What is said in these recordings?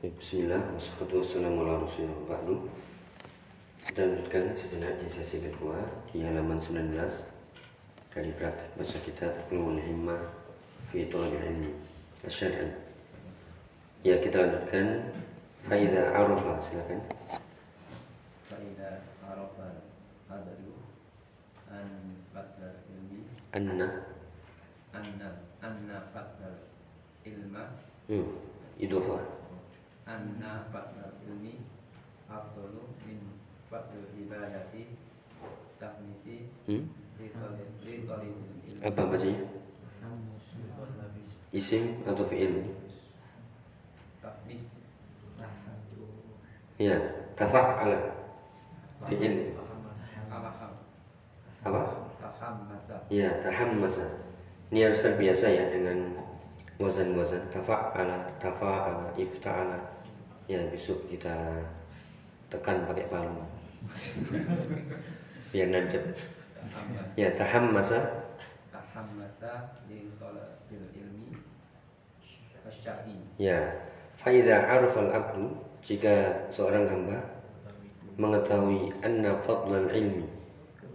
Bismillah, wassalatu wassalamu ala Kita lanjutkan sejenak di sesi kedua di halaman 19 dari praktek bahasa kitab Ulumul Himmah fi Thalabil Ilmi. Asyari Ya kita lanjutkan. Faida Arafah silakan. Faida Arafah Adadu An Fadlal Ilmi. Anna. Anna Anna Fadlal Ilma. Hmm, Idofah Anna Fadlal Ilmi Afdalu min Fadlul Ibadati Taknisi hmm? Apa bacanya? Isim atau fi'il? Ya, tafa'ala Fi'il Apa? Ya, tahammasa. Ini harus terbiasa ya dengan wazan-wazan tafa'ala, tafa'ala, ifta'ala. Ya, besok kita tekan pakai palu. Biar nancep. Ya, tahammasa. Tahammasa Li Talabil Ilmi Asyari Ya, faida arafal abdu jika seorang hamba mengetahui anna fadlal ilmi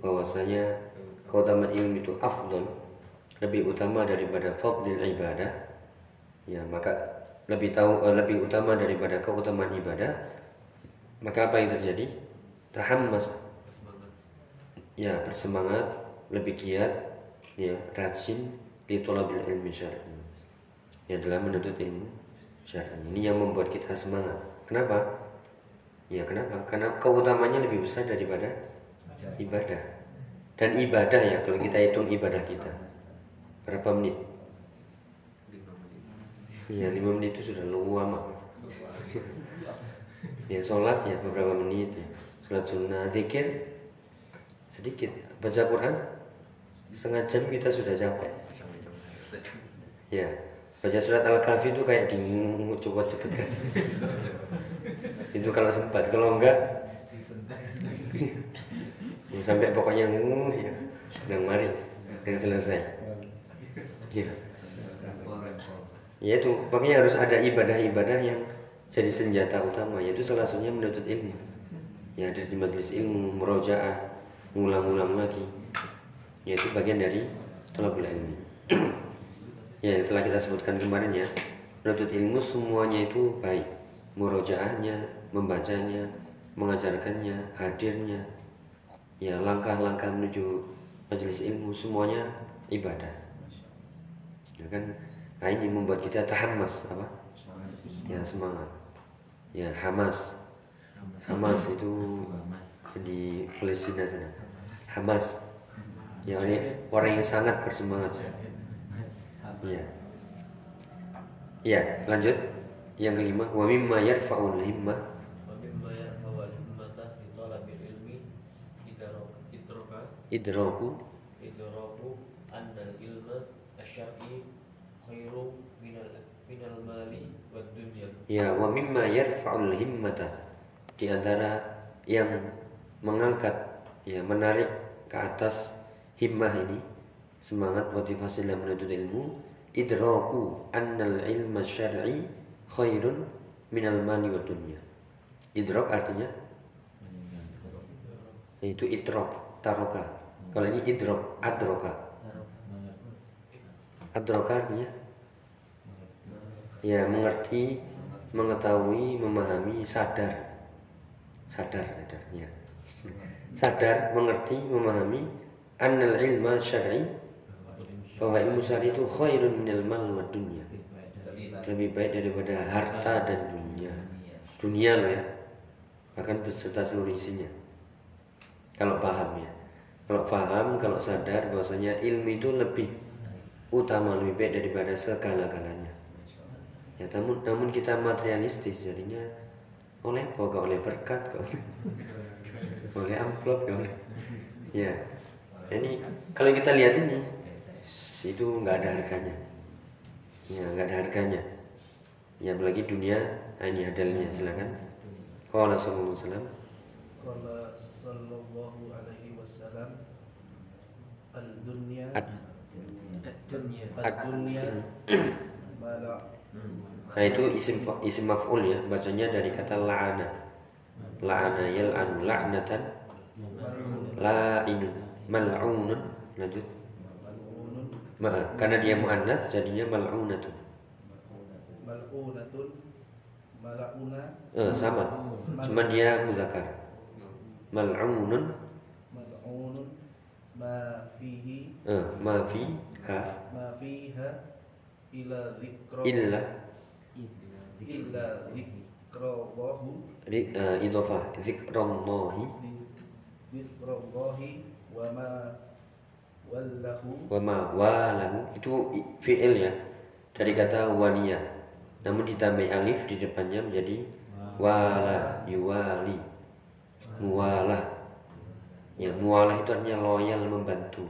bahwasanya keutamaan ilmu itu afdal lebih utama daripada fadlil ibadah ya maka lebih tahu eh, lebih utama daripada keutamaan ibadah maka apa yang terjadi? Tahammas. Ya bersemangat lebih giat ya rajin di tolabil ilmi syar'i. Ya dalam menuntut ilmu syar'i. Ini yang membuat kita semangat. Kenapa? Ya kenapa? Karena keutamanya lebih besar daripada ibadah. Dan ibadah ya kalau kita hitung ibadah kita. Berapa menit ya lima menit itu sudah lama. Ya sholat ya beberapa menit ya. Sholat sunnah. Zikir sedikit. Baca Quran setengah jam kita sudah capek. Ya baca surat al-kahfi itu kayak di coba cepet kan. Itu kalau sempat kalau enggak sampai pokoknya uh, ya. Dan mari dan selesai. Ya ya itu makanya harus ada ibadah-ibadah yang jadi senjata utama yaitu salah satunya menuntut ilmu. Ya ada di majelis ilmu murojaah ngulang-ngulang lagi. Yaitu bagian dari tolabul ilmi. Ya yang telah kita sebutkan kemarin ya menuntut ilmu semuanya itu baik. Murojaahnya membacanya mengajarkannya hadirnya. Ya langkah-langkah menuju majelis ilmu semuanya ibadah. Ya kan Nah ini membuat kita tahamas apa? Ya semangat. Ya Hamas. Hamas itu di Palestina sana. Hamas. Ya ini orang yang sangat bersemangat. Ya. Ya, lanjut. Yang kelima, wa mimma yarfa'ul himmah. idroku idroku andal ilmu Asyari khairu minal minal mali wad. Ya, wa mimma yarfa'ul himmata di antara yang mengangkat ya menarik ke atas himmah ini semangat motivasi dalam menuntut ilmu idraku annal ilma syar'i khairun minal mali wad dunya. Idrak artinya itu itrok taroka. Kalau ini idrok adroka Adroka artinya ya mengerti, mengetahui, memahami, sadar, sadar, sadar, ya. sadar, mengerti, memahami, annal ilma syar'i bahwa ilmu syar'i itu khairun minal mal wa dunya. Lebih baik daripada harta dan dunia. Dunia loh ya. Bahkan beserta seluruh isinya. Kalau paham ya. Kalau paham kalau sadar bahwasanya ilmu itu lebih utama lebih baik daripada segala-galanya. Ya namun, namun kita materialistis jadinya oleh pokok oleh berkat oleh oleh amplop gak oleh ya. Ini kalau kita lihat ini itu nggak ada harganya. Ya nggak ada harganya. Ya apalagi dunia ah, ini adalnya silakan. Kalau Rasulullah SAW Qala sallallahu alaihi wasallam Al-dunya Nah itu isim isim maf'ul ya, bacanya dari kata la'ana. La'ana yal'anu la'natan la'inun mal'unun lanjut. mal'unun Ma, karena dia muannats jadinya mal'unatun. mal'unatun mal'una Eh, sama. Cuma dia muzakkar. Mal'unun mal'unun ma fihi eh, ma fi ha? Ma fiha ila dzikra illa? Illa dzikrallahi ri- eh, idhofah zikrallahi dzikrallahi wa ma wallahu wa ma walahu. Itu fi'il ya. Dari kata waliya. Namun ditambah alif di depannya menjadi wala yuwali. Muwalah ya muwalah itu artinya loyal membantu.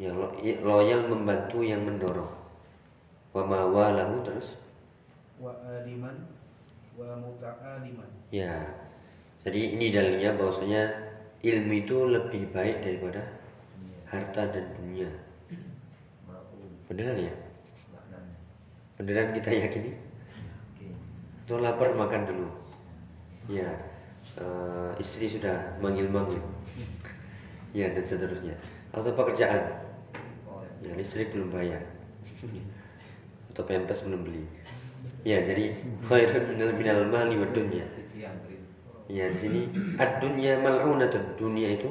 Ya i- loyal membantu yang mendorong. Wa ma walahu terus? Wa aliman wa muta'aliman. Ya jadi ini dalilnya bahwasanya ilmu itu lebih baik daripada harta dan dunia. Beneran ya? Beneran kita yakini? Tuh lapar makan dulu. Ya, eh, istri sudah manggil-manggil. Ya dan seterusnya. Atau pekerjaan. Ya listrik belum bayar. Atau pempes belum beli. Ya jadi khairun minal minal mali wa dunya. Ya di sini ad dunya mal'unatun. Dunia itu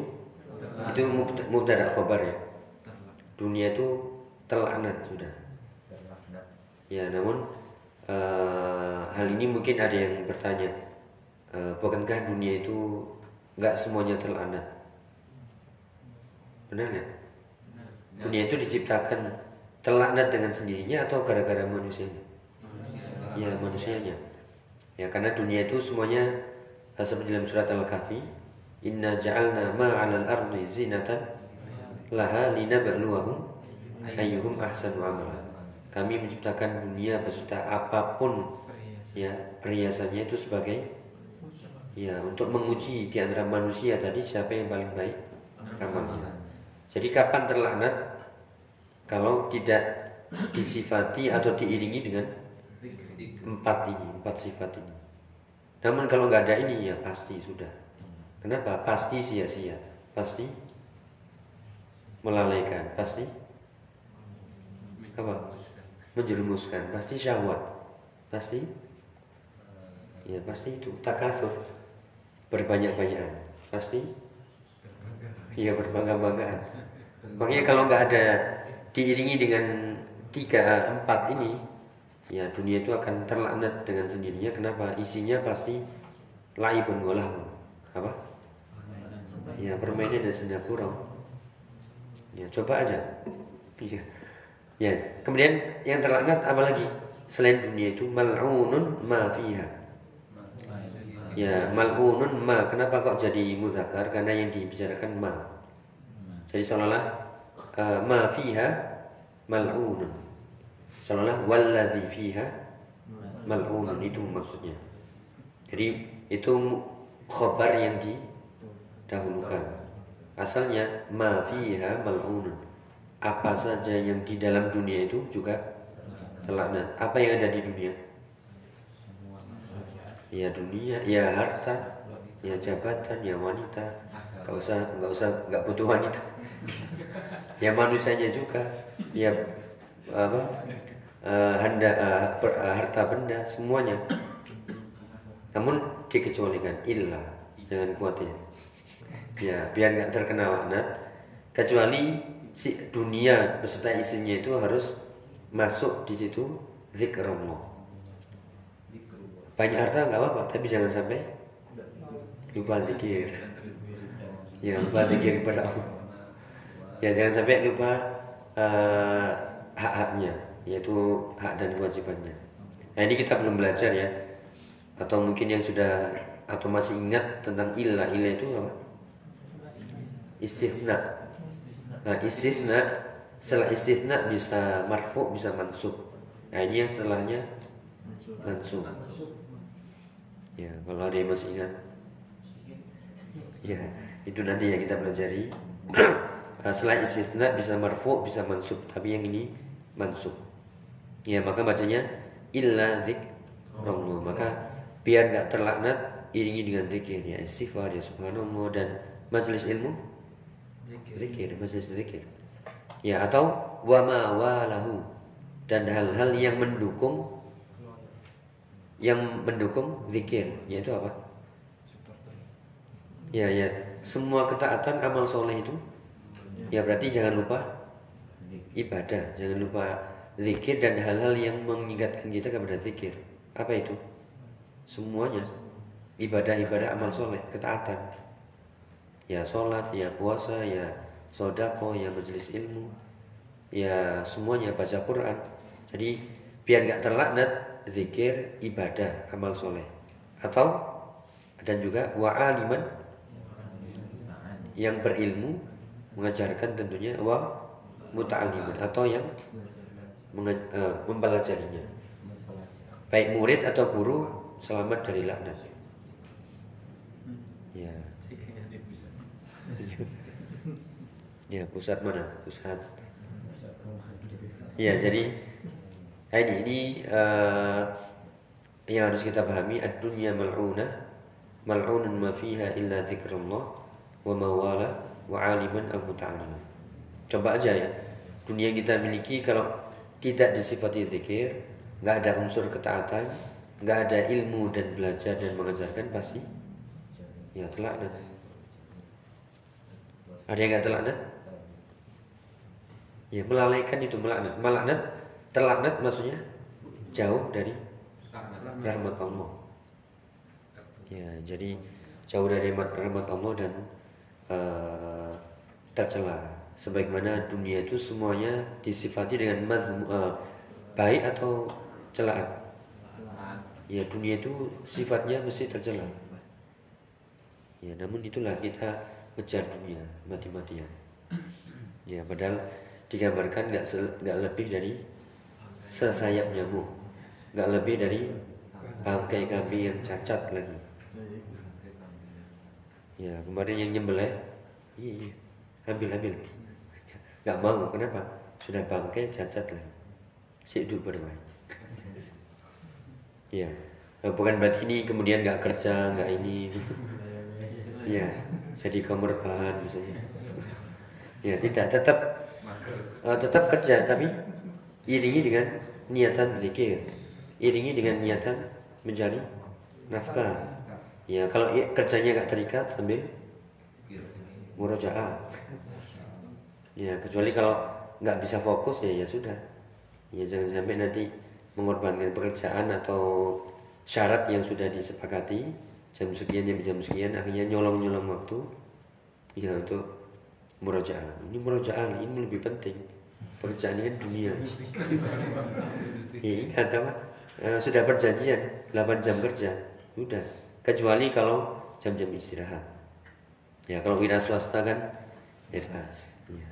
itu mubta- mubtada khabar ya. Dunia itu terlaknat sudah. Ya, namun eh, hal ini mungkin ada yang bertanya, eh, bukankah dunia itu nggak semuanya terlaknat? Benar nggak? Dunia itu diciptakan terlaknat dengan sendirinya atau gara-gara manusianya? Ya manusianya. Ya karena dunia itu semuanya eh, seperti dalam surat Al-Kahfi, Inna ja'alna ma'alal ardi zinatan laha linabluwahum ayyuhum ahsanu amala. Kami menciptakan dunia beserta apa pun ya perhiasannya itu sebagai ya untuk menguji di antara manusia tadi siapa yang paling baik? Amalnya. Jadi kapan terlaknat? Kalau tidak disifati atau diiringi dengan empat ini, empat sifat ini. Namun kalau nggak ada ini ya pasti sudah. Kenapa? Pasti sia-sia, pasti melalaikan, pasti apa? Menjerumuskan, pasti syahwat, pasti? Ya pasti itu. Takatsur, berbanyak-banyakan, pasti Iya berbangga-banggaan. Makanya kalau nggak ada diiringi dengan tiga empat ini, ya dunia itu akan terlaknat dengan sendirinya. Kenapa? Isinya pasti laibun golah apa? Ya permainan dan senda kurang. Ya coba aja. Iya. Ya kemudian yang terlaknat apa lagi? Selain dunia itu mal'unun ma fiha. Ya, mal'unun ma. Kenapa kok jadi muzakkar? Karena yang dibicarakan ma. Jadi seolah-olah uh, ma fiha mal'unun. Seolah-olah walladzi fiha mal'unun itu maksudnya. Jadi itu khobar yang didahulukan. Asalnya ma fiha mal'unun. Apa saja yang di dalam dunia itu juga terlaknat. Apa yang ada di dunia? Ya dunia, ya harta, ya jabatan, ya wanita. Gak usah, nggak usah, nggak butuh wanita. ya manusianya juga, ya apa, eh, handa, eh, per- eh, harta benda, semuanya. Namun dikecualikan, illa, jangan khawatir. Ya, biar nggak terkena laknat. Kecuali si dunia beserta isinya itu harus masuk di situ zikrullah banyak harta nggak apa-apa tapi jangan sampai lupa zikir. Ya lupa zikir kepada Allah. Ya jangan sampai lupa eh, hak-haknya yaitu hak dan kewajibannya. Nah ini kita belum belajar ya. Atau mungkin yang sudah atau masih ingat tentang ilah. Ilah itu apa? Istithna nah istithna setelah istithna bisa marfu bisa mansub. Nah ini yang setelahnya mansub Ya, kalau ada yang masih ingat. Ya, itu nanti yang kita pelajari. Eh, Setelah istitsna bisa marfu, bisa mansub, tapi yang ini mansub. Ya maka bacanya illa zikrullah. Maka biar nggak terlaknat iringi dengan zikir ya istighfar ya subhanallah dan majelis ilmu zikir majelis zikir. Ya atau wa ma walahu dan hal-hal yang mendukung yang mendukung zikir yaitu apa? Ya ya. Semua ketaatan amal soleh itu ya berarti jangan lupa ibadah. Jangan lupa zikir dan hal-hal yang mengingatkan kita kepada zikir. Apa itu? Semuanya. Ibadah-ibadah amal soleh ketaatan. Ya sholat ya puasa ya sodako ya majelis ilmu. Ya semuanya baca Quran. Jadi biar nggak terlaknat zikir ibadah amal soleh. Atau dan juga wa aliman yang berilmu mengajarkan tentunya wa muta'alimun atau yang eh, mempelajarinya. Baik murid atau guru selamat dari laknat. Ya. Ya pusat mana? Pusat. Ya jadi ini ini eh, yang harus kita pahami ad-dunya mal'unah mal'unun ma fiha illa dzikrullah wa mawala wa aliman aw muta'alliman. Coba aja ya dunia yang kita miliki kalau tidak disifati zikir nggak ada unsur ketaatan nggak ada ilmu dan belajar dan mengajarkan pasti ya terlaknat ada yang nggak terlaknat ya melalaikan itu melaknat melaknat terlaknat maksudnya? Jauh dari rahmat. Allah. Ya jadi jauh dari rahmat Allah dan eh, tercela. Sebagaimana dunia itu semuanya disifati dengan mazmu, eh, baik atau celaan. Ya dunia itu sifatnya mesti tercela. Ya namun itulah kita kejar dunia mati-matian. Ya padahal digambarkan nggak nggak lebih dari sesayap nyamuk nggak lebih dari bangkai kambing yang cacat lagi. Ya kemarin yang nyembelih iya, iya. ambil ambil. Nggak mau kenapa? Sudah bangkai cacat lagi. Si hidup bermain. Ya Eh, bukan berarti ini kemudian nggak kerja nggak ini. Ya jadi kaum rebahan misalnya. Ya tidak tetap eh, tetap kerja tapi iringi dengan niatan zikir. Iringi dengan niatan mencari nafkah. Ya kalau kerjanya nggak terikat sambil murojaah. Ya kecuali kalau nggak bisa fokus ya ya sudah. Ya jangan sampai nanti mengorbankan pekerjaan atau syarat yang sudah disepakati jam sekian jam jam sekian akhirnya nyolong nyolong waktu ya untuk murojaah. Ini murojaah ini lebih penting pekerjaan ini kan dunia. Ya ingat apa? Eh, sudah perjanjian 8 jam kerja. Sudah. Kecuali kalau jam-jam istirahat. Ya kalau wira swasta kan bebas. Ya.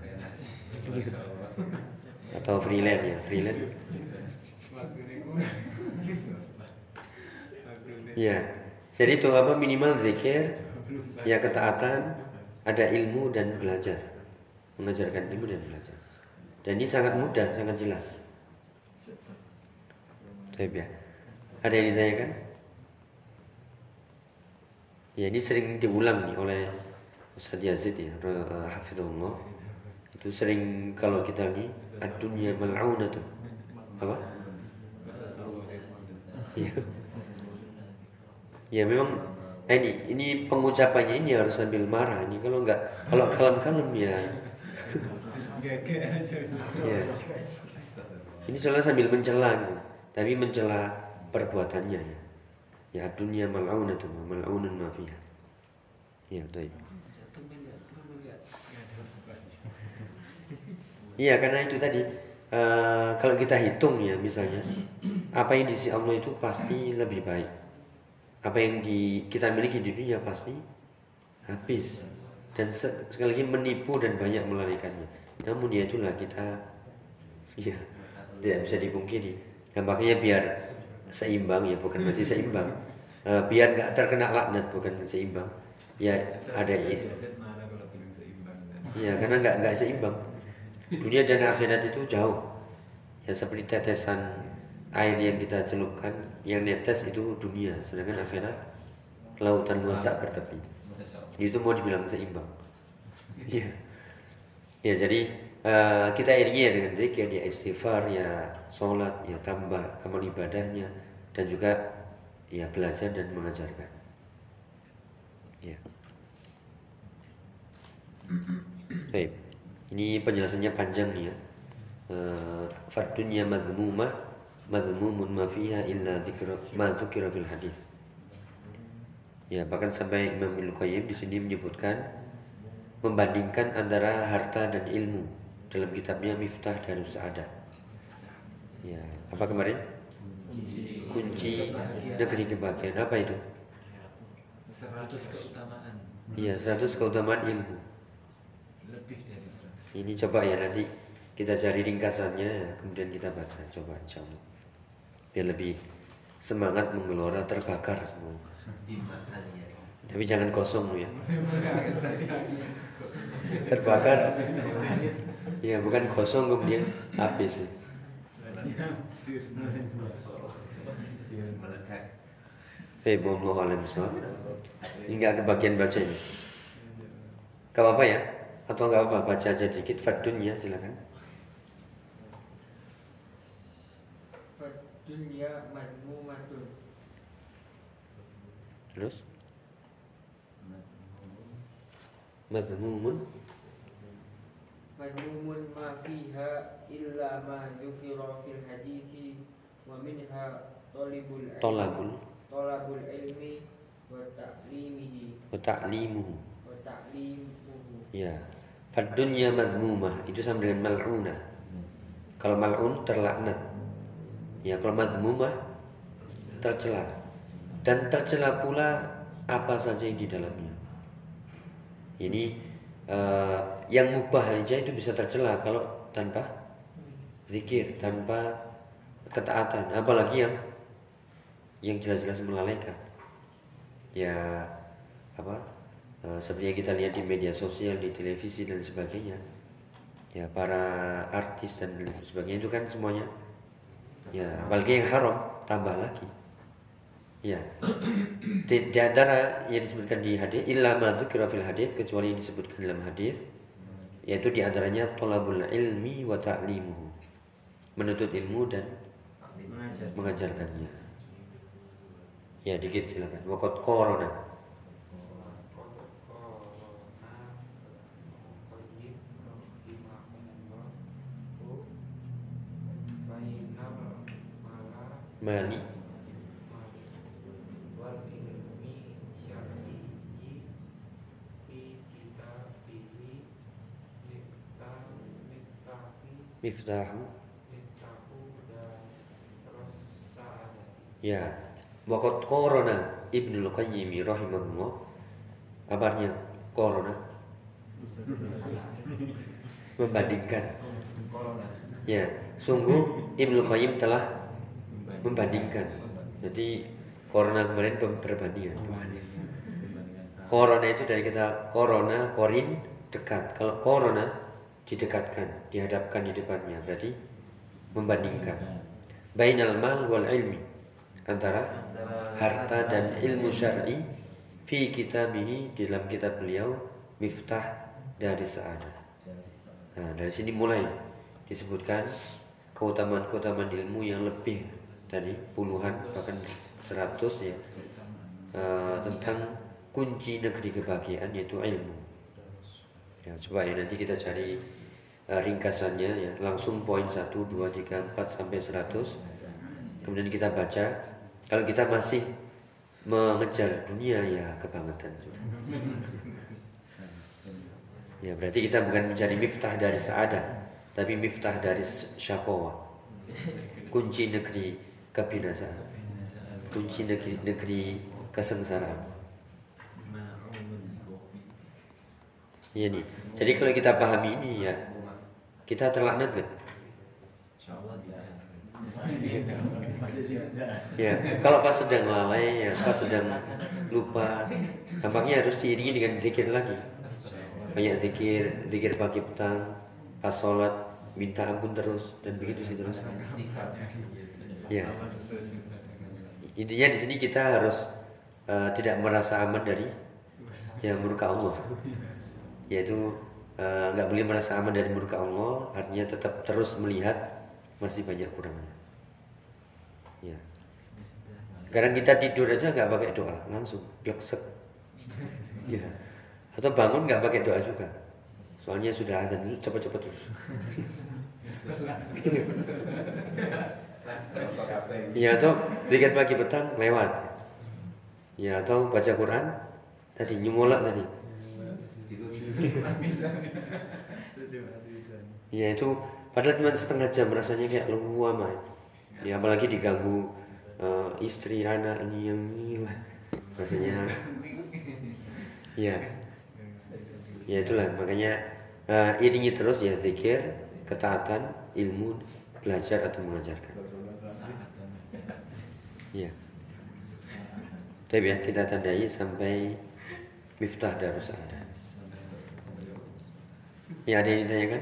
atau freelance ya freelance. Ya jadi itu apa? Minimal zikir ya ketaatan ada ilmu dan belajar. Mengajarkan ilmu dan belajar dan ini sangat mudah sangat jelas Baik ya. Ada yang ditanyakan? Ya ini sering diulang nih oleh Ustadz Yazid ya, Ra- Hafizullah. Itu sering kalau kita ini ad-dunya mal'unatun. Apa? Iya. Ya memang nah ini ini pengucapannya ini harus sambil marah ini kalau enggak kalau kalem-kalem ya ya ini soalnya sambil mencela tapi mencela perbuatannya ya. Ya dunia mal'unatun wa mal'unun ma fiha ya baik Iya karena itu tadi eh, kalau kita hitung ya misalnya apa yang di sisi Allah itu pasti lebih baik. Apa yang di kita miliki di dunia pasti habis. Dan se- sekali lagi menipu dan banyak melarikannya namun ya itulah kita. Ya tidak bisa dipungkiri. Nah, makanya biar seimbang ya bukan berarti seimbang. Eh, biar nggak terkena laknat bukan seimbang. Ya ada itu ya karena nggak nggak seimbang. Dunia dan akhirat itu jauh. Ya seperti tetesan air yang kita celupkan yang netes itu dunia. Sedangkan akhirat lautan luas tak bertepi itu mau dibilang seimbang. Ya ya jadi eh, kita iringi ya dengan zikir ya istighfar ya sholat ya tambah amal ibadahnya dan juga ya belajar dan mengajarkan ya Baik. Ini penjelasannya panjang nih ya. Eh, Fadunya mazmumah mazmumun ma fiha illa dzikra ma dzukira fil hadis. Ya, bahkan sampai Imam Ibnu Qayyim di sini menyebutkan membandingkan antara harta dan ilmu dalam kitabnya Miftah Darus Sa'adah. Ya, apa kemarin? Kunci negeri kebahagiaan. Apa itu? 100 keutamaan Iya, 100 keutamaan ilmu. lebih dari 100 Ini coba ya nanti kita cari ringkasannya kemudian kita baca coba insya Allah biar lebih semangat menggelora terbakar semua. Tapi jangan kosong ya. Terbakar. Ya bukan kosong kemudian habis. Hei, wallahu alam bishawab. Ini nggak kebagian baca ini. Gak apa-apa ya? Atau nggak apa-apa baca aja dikit. Fadunya silakan. Dunia madmumatun Terus. Mazmumun Madmumun ma fiha illa ma dzukira fil hadithi wa minha talibul ilmi tolabul talabul ilmi wa ta'limihi wa ta'limuhu. wa ta'limuhu Ya. Fadunya mazmumah itu sama dengan mal'unah. Kalau mal'un terlaknat. Ya, kalau mazmumah tercela. Dan tercela pula apa saja yang di dalamnya. Ini eh, yang mubah aja itu bisa tercela kalau tanpa zikir, tanpa ketaatan, apalagi yang yang jelas-jelas melalaikan. Ya apa? eh, seperti yang kita lihat di media sosial, di televisi dan sebagainya. Ya, para artis dan sebagainya itu kan semuanya ya apalagi yang haram tambah lagi ya di, di antara yang disebutkan di hadis illa ma fil hadis kecuali yang disebutkan dalam hadis yaitu di antaranya tolabul ilmi wa ta'limuhu. Menuntut ilmu dan mengajar mengajarkannya. Ya dikit silakan. Wakot corona mali miftahu ya wakot corona ibnul qayyim rahimahullah. Kabarnya corona membandingkan. Ya sungguh ibnul qayyim telah membandingkan. Jadi corona kemarin perbandingan corona itu dari kata corona korin dekat. Kalau corona didekatkan dihadapkan di depannya berarti membandingkan. Bainal mal wal ilmi antara harta dan ilmu syar'i fi kitabihi dalam kitab beliau miftah dari sa'adah nah dari sini mulai disebutkan keutamaan-keutamaan ilmu yang lebih dari puluhan bahkan seratus ya eh, tentang kunci negeri kebahagiaan yaitu ilmu. Ya coba ya nanti kita cari eh, ringkasannya ya. Langsung poin 1, 2, 3, 4 sampai 100 kemudian kita baca. Kalau kita masih mengejar dunia ya kebangetan ya berarti kita bukan mencari miftah dari saadah tapi miftah dari syakowa kunci negeri kebinasaan. Kunci negeri, negeri kesengsaraan. Iya nih. Jadi kalau kita pahami ini ya, kita terlaknat gak? Ya, kalau pas sedang lalai ya, pas sedang lupa, tampaknya harus diiringi dengan zikir lagi. Banyak zikir, zikir pagi petang, pas sholat, minta ampun terus dan begitu seterusnya. Istighfar. Ya. Intinya di sini kita harus eh, tidak merasa aman dari yang murka Allah. Yaitu eh, nggak boleh merasa aman dari murka Allah, artinya tetap terus melihat masih banyak kurangnya. Ya. Sekarang kita tidur aja nggak pakai doa, langsung bleksek. Ya. Atau bangun nggak pakai doa juga. Soalnya sudah azan dulu cepat-cepat terus. Ya atau bikin pagi petang lewat. Ya atau baca Quran tadi nyemolak tadi. Ya itu padahal cuma setengah jam rasanya kayak lewu amat. Ya apalagi diganggu eh, istri anak ini yang rasanya. Ya ya itulah. Makanya eh, iringi terus ya zikir ketaatan ilmu belajar atau mengajarkan. Ya Tapi ya kita tandai sampai miftah darus ada ya ada yang ditanyakan.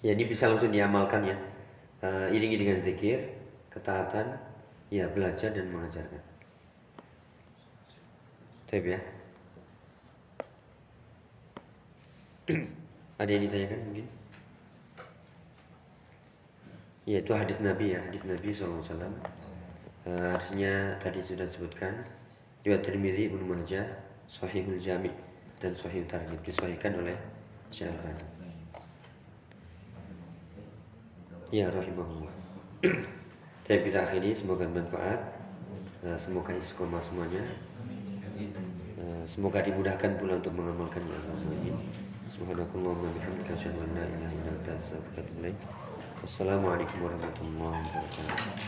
Ya ini bisa langsung diamalkan ya. Eh, iringi dengan zikir ketaatan ya belajar dan mengajarkan. Tapi ya. Ada yang ditanyakan mungkin? Ya itu hadis Nabi ya hadis Nabi SAW uh, artinya tadi sudah disebutkan. Riwayat Tirmidzi Ibnu Majah Sahihul Jami dan Sahih Targhib disahihkan oleh Syekh Albani ya rahimahullah Tapi kita akhiri semoga bermanfaat Uh, semoga istiqomah semuanya Uh, semoga dimudahkan pula untuk mengamalkannya Amin. Subhanakallahumma bihamdika asyhadu an la ilaha illa anta astaghfiruka wa atubu ilaik. Wassalamualaikum warahmatullahi wabarakatuh.